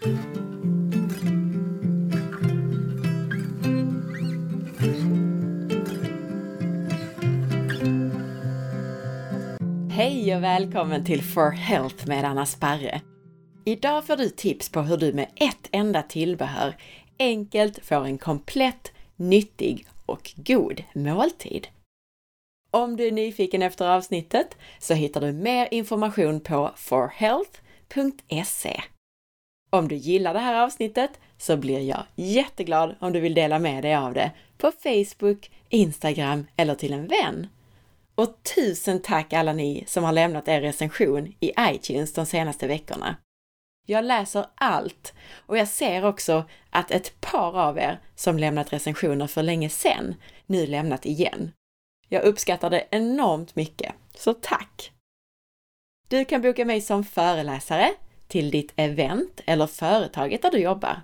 Hej och välkommen till For Health med Anna Sparre! Idag får du tips på hur du med ett enda tillbehör enkelt får en komplett, nyttig och god måltid. Om du är nyfiken efter avsnittet så hittar du mer information på forhealth.se. Om du gillar det här avsnittet så blir jag jätteglad om du vill dela med dig av det på Facebook, Instagram eller till en vän. Och tusen tack alla ni som har lämnat er recension i iTunes de senaste veckorna. Jag läser allt och jag ser också att ett par av er som lämnat recensioner för länge sedan nu lämnat igen. Jag uppskattar det enormt mycket, så tack! Du kan boka mig som föreläsare till ditt event eller företaget där du jobbar.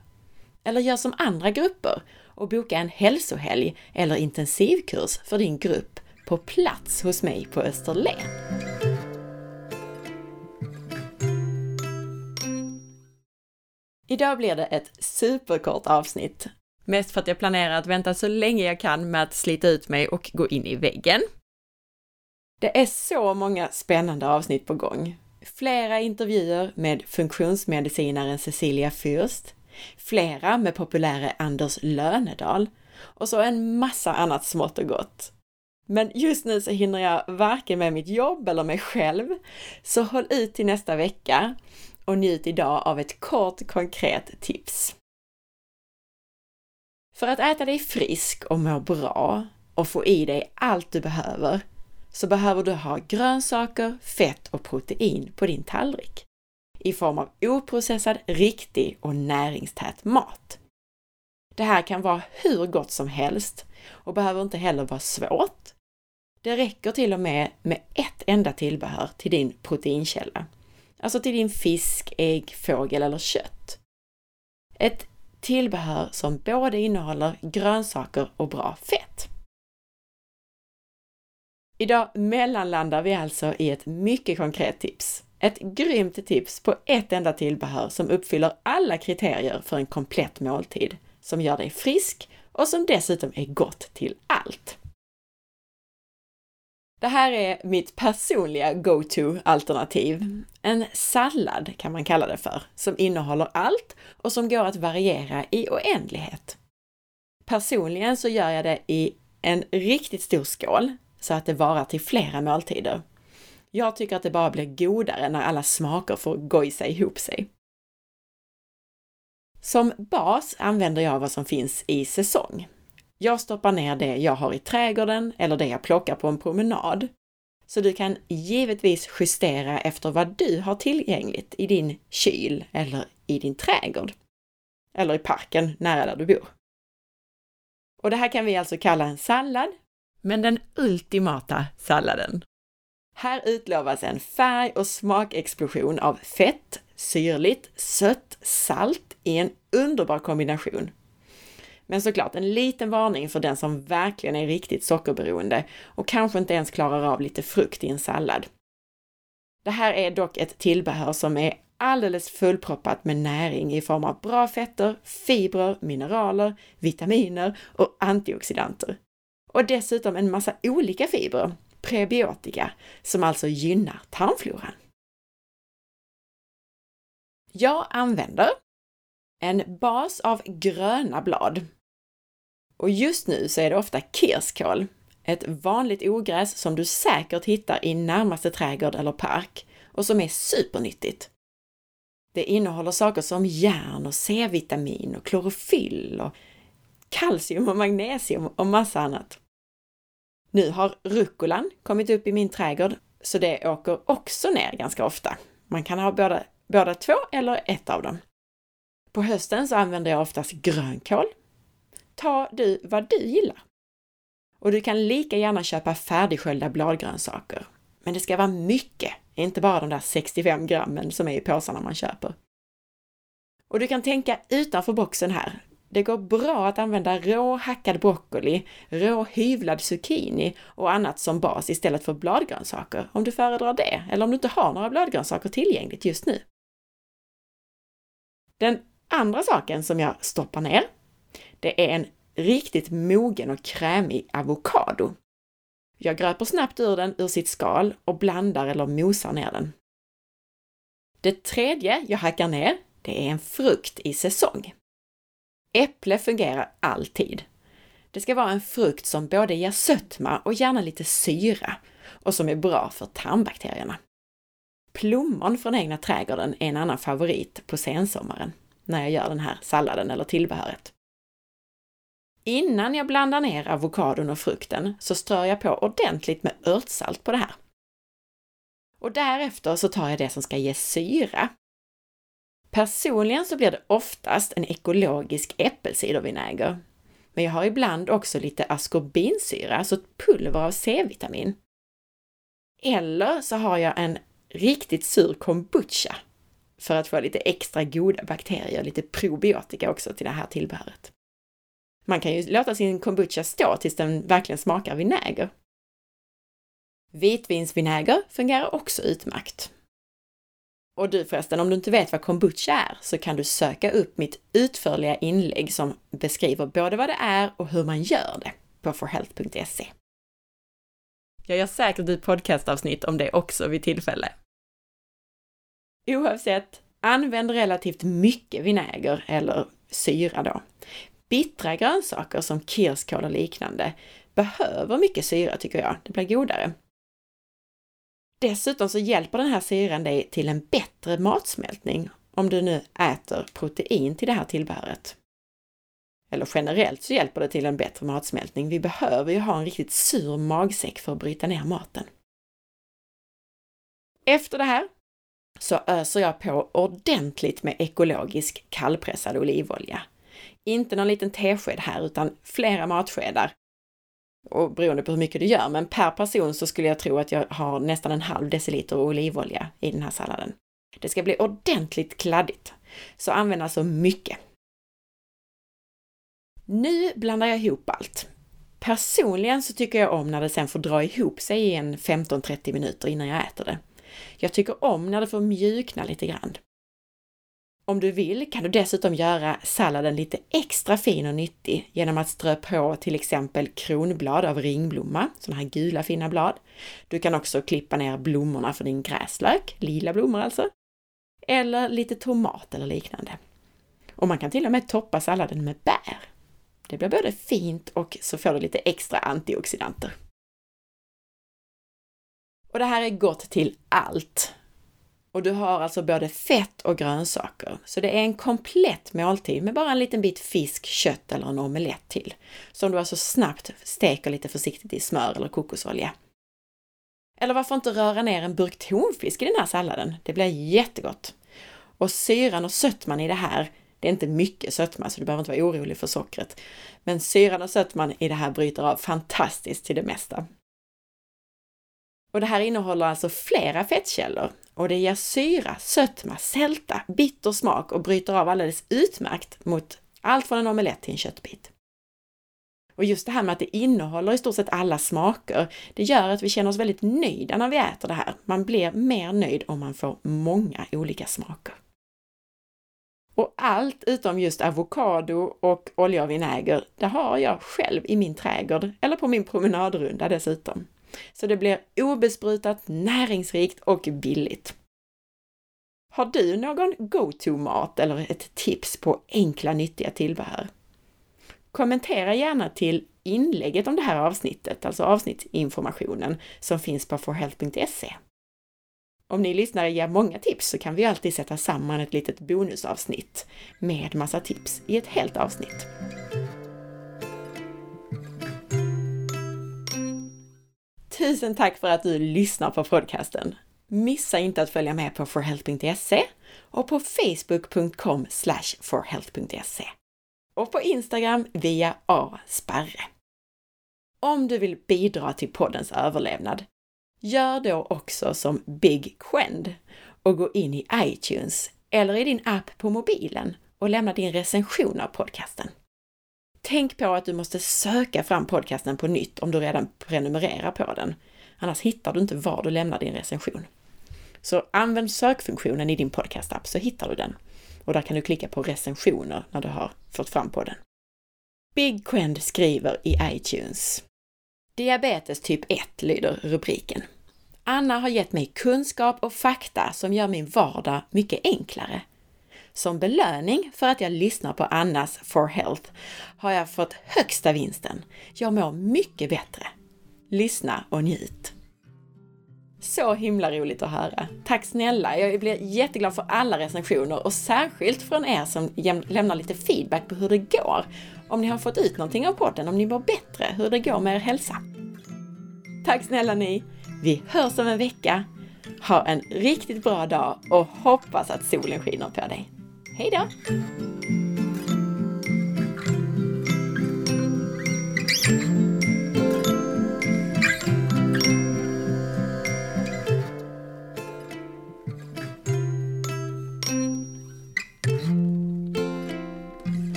Eller gör som andra grupper och boka en hälsohelg eller intensivkurs för din grupp på plats hos mig på Österlen. Idag blir det ett superkort avsnitt. Mest för att jag planerar att vänta så länge jag kan med att slita ut mig och gå in i väggen. Det är så många spännande avsnitt på gång. Flera intervjuer med funktionsmedicinaren Cecilia Fürst, flera med populäre Anders Lönedal och så en massa annat smått och gott. Men just nu så hinner jag varken med mitt jobb eller mig själv, så håll ut till nästa vecka och njut idag av ett kort konkret tips. För att äta dig frisk och må bra och få i dig allt du behöver så behöver du ha grönsaker, fett och protein på din tallrik i form av oprocessad, riktig och näringstät mat. Det här kan vara hur gott som helst och behöver inte heller vara svårt. Det räcker till och med med ett enda tillbehör till din proteinkälla, alltså till din fisk, ägg, fågel eller kött. Ett tillbehör som både innehåller grönsaker och bra fett. Idag mellanlandar vi alltså i ett mycket konkret tips. Ett grymt tips på ett enda tillbehör som uppfyller alla kriterier för en komplett måltid, som gör dig frisk och som dessutom är gott till allt. Det här är mitt personliga go-to-alternativ. En sallad kan man kalla det för, som innehåller allt och som går att variera i oändlighet. Personligen så gör jag det i en riktigt stor skål så att det varar till flera måltider. Jag tycker att det bara blir godare när alla smaker får gojsa ihop sig. Som bas använder jag vad som finns i säsong. Jag stoppar ner det jag har i trädgården eller det jag plockar på en promenad. Så du kan givetvis justera efter vad du har tillgängligt i din kyl eller i din trädgård. Eller i parken nära där du bor. Och det här kan vi alltså kalla en sallad, men den ultimata salladen. Här utlovas en färg och smakexplosion av fett, syrligt, sött, salt i en underbar kombination. Men såklart en liten varning för den som verkligen är riktigt sockerberoende och kanske inte ens klarar av lite frukt i en sallad. Det här är dock ett tillbehör som är alldeles fullproppat med näring i form av bra fetter, fibrer, mineraler, vitaminer och antioxidanter. Och dessutom en massa olika fibrer, prebiotika, som alltså gynnar tarmfloran. Jag använder en bas av gröna blad. Och just nu så är det ofta kirskål, ett vanligt ogräs som du säkert hittar i närmaste trädgård eller park och som är supernyttigt. Det innehåller saker som järn och C-vitamin och klorofyll och kalcium och magnesium och massa annat. Nu har rucolan kommit upp i min trädgård, så det åker också ner ganska ofta. Man kan ha båda, båda två eller ett av dem. På hösten så använder jag oftast grönkål. Ta du vad du gillar. Och du kan lika gärna köpa färdigsköljda bladgrönsaker. Men det ska vara mycket, inte bara de där 65 grammen som är i påsarna man köper. Och du kan tänka utanför boxen här. Det går bra att använda rå hackad broccoli, rå hyvlad zucchini och annat som bas istället för bladgrönsaker om du föredrar det, eller om du inte har några bladgrönsaker tillgängligt just nu. Den andra saken som jag stoppar ner, det är en riktigt mogen och krämig avokado. Jag gröper snabbt ur den ur sitt skal och blandar eller mosar ner den. Det tredje jag hackar ner, det är en frukt i säsong. Äpple fungerar alltid. Det ska vara en frukt som både ger sötma och gärna lite syra och som är bra för tarmbakterierna. Plommon från egna trädgården är en annan favorit på sensommaren när jag gör den här salladen eller tillbehöret. Innan jag blandar ner avokadon och frukten så strör jag på ordentligt med örtsalt på det här. Och därefter så tar jag det som ska ge syra. Personligen så blir det oftast en ekologisk äppelcidervinäger. Men jag har ibland också lite askorbinsyra, alltså ett pulver av C-vitamin. Eller så har jag en riktigt sur kombucha för att få lite extra goda bakterier, lite probiotika också till det här tillbehöret. Man kan ju låta sin kombucha stå tills den verkligen smakar vinäger. Vitvinsvinäger fungerar också utmärkt. Och du förresten, om du inte vet vad kombucha är så kan du söka upp mitt utförliga inlägg som beskriver både vad det är och hur man gör det på forhealth.se. Jag gör säkert ett podcastavsnitt om det också vid tillfälle. Oavsett, använd relativt mycket vinäger eller syra då. Bittra grönsaker som kirskål och liknande behöver mycket syra tycker jag, det blir godare. Dessutom så hjälper den här syran dig till en bättre matsmältning om du nu äter protein till det här tillbehöret. Eller generellt så hjälper det till en bättre matsmältning. Vi behöver ju ha en riktigt sur magsäck för att bryta ner maten. Efter det här så öser jag på ordentligt med ekologisk kallpressad olivolja. Inte någon liten tesked här utan flera matskedar. Och beroende på hur mycket du gör, men per person så skulle jag tro att jag har nästan en halv deciliter olivolja i den här salladen. Det ska bli ordentligt kladdigt, så använd alltså mycket. Nu blandar jag ihop allt. Personligen så tycker jag om när det sen får dra ihop sig i en 15-30 minuter innan jag äter det. Jag tycker om när det får mjukna lite grann. Om du vill kan du dessutom göra salladen lite extra fin och nyttig genom att strö på till exempel kronblad av ringblomma, sådana här gula fina blad. Du kan också klippa ner blommorna från din gräslök, lila blommor alltså. Eller lite tomat eller liknande. Och man kan till och med toppa salladen med bär. Det blir både fint och så får du lite extra antioxidanter. Och det här är gott till allt. Och du har alltså både fett och grönsaker. Så det är en komplett måltid med bara en liten bit fisk, kött eller en omelett till. Som du alltså snabbt steker lite försiktigt i smör eller kokosolja. Eller varför inte röra ner en burk tonfisk i den här salladen? Det blir jättegott. Och syran och sötman i det här, det är inte mycket sötma så du behöver inte vara orolig för sockret. Men syran och sötman i det här bryter av fantastiskt till det mesta. Och det här innehåller alltså flera fettkällor och det ger syra, sötma, sälta, bitter smak och bryter av alldeles utmärkt mot allt från en omelett till en köttbit. Och just det här med att det innehåller i stort sett alla smaker, det gör att vi känner oss väldigt nöjda när vi äter det här. Man blir mer nöjd om man får många olika smaker. Och allt utom just avokado och olja och vinäger, det har jag själv i min trädgård eller på min promenadrunda dessutom. Så det blir obesprutat, näringsrikt och billigt. Har du någon go-to-mat eller ett tips på enkla nyttiga tillbehör? Kommentera gärna till inlägget om det här avsnittet, alltså avsnittsinformationen som finns på forhealth.se. Om ni lyssnare ger många tips så kan vi alltid sätta samman ett litet bonusavsnitt med massa tips i ett helt avsnitt. Tusen tack för att du lyssnar på podcasten! Missa inte att följa med på forhealth.se och på facebook.com forhealth.se och på Instagram via asparre. Om du vill bidra till poddens överlevnad, gör då också som Big Quend och gå in i iTunes eller i din app på mobilen och lämna din recension av podcasten. Tänk på att du måste söka fram podcasten på nytt om du redan prenumererar på den. Annars hittar du inte var du lämnar din recension. Så använd sökfunktionen i din podcastapp så hittar du den. Och där kan du klicka på recensioner när du har fått fram podden. Big Quend skriver i iTunes. Diabetes typ 1 lyder rubriken. Anna har gett mig kunskap och fakta som gör min vardag mycket enklare. Som belöning för att jag lyssnar på Annas For Health har jag fått högsta vinsten. Jag mår mycket bättre. Lyssna och njut! Så himla roligt att höra! Tack snälla! Jag blir jätteglad för alla recensioner och särskilt från er som lämnar lite feedback på hur det går. Om ni har fått ut någonting av podden, om ni mår bättre, hur det går med er hälsa. Tack snälla ni! Vi hörs om en vecka. Ha en riktigt bra dag och hoppas att solen skiner på dig. Hej då!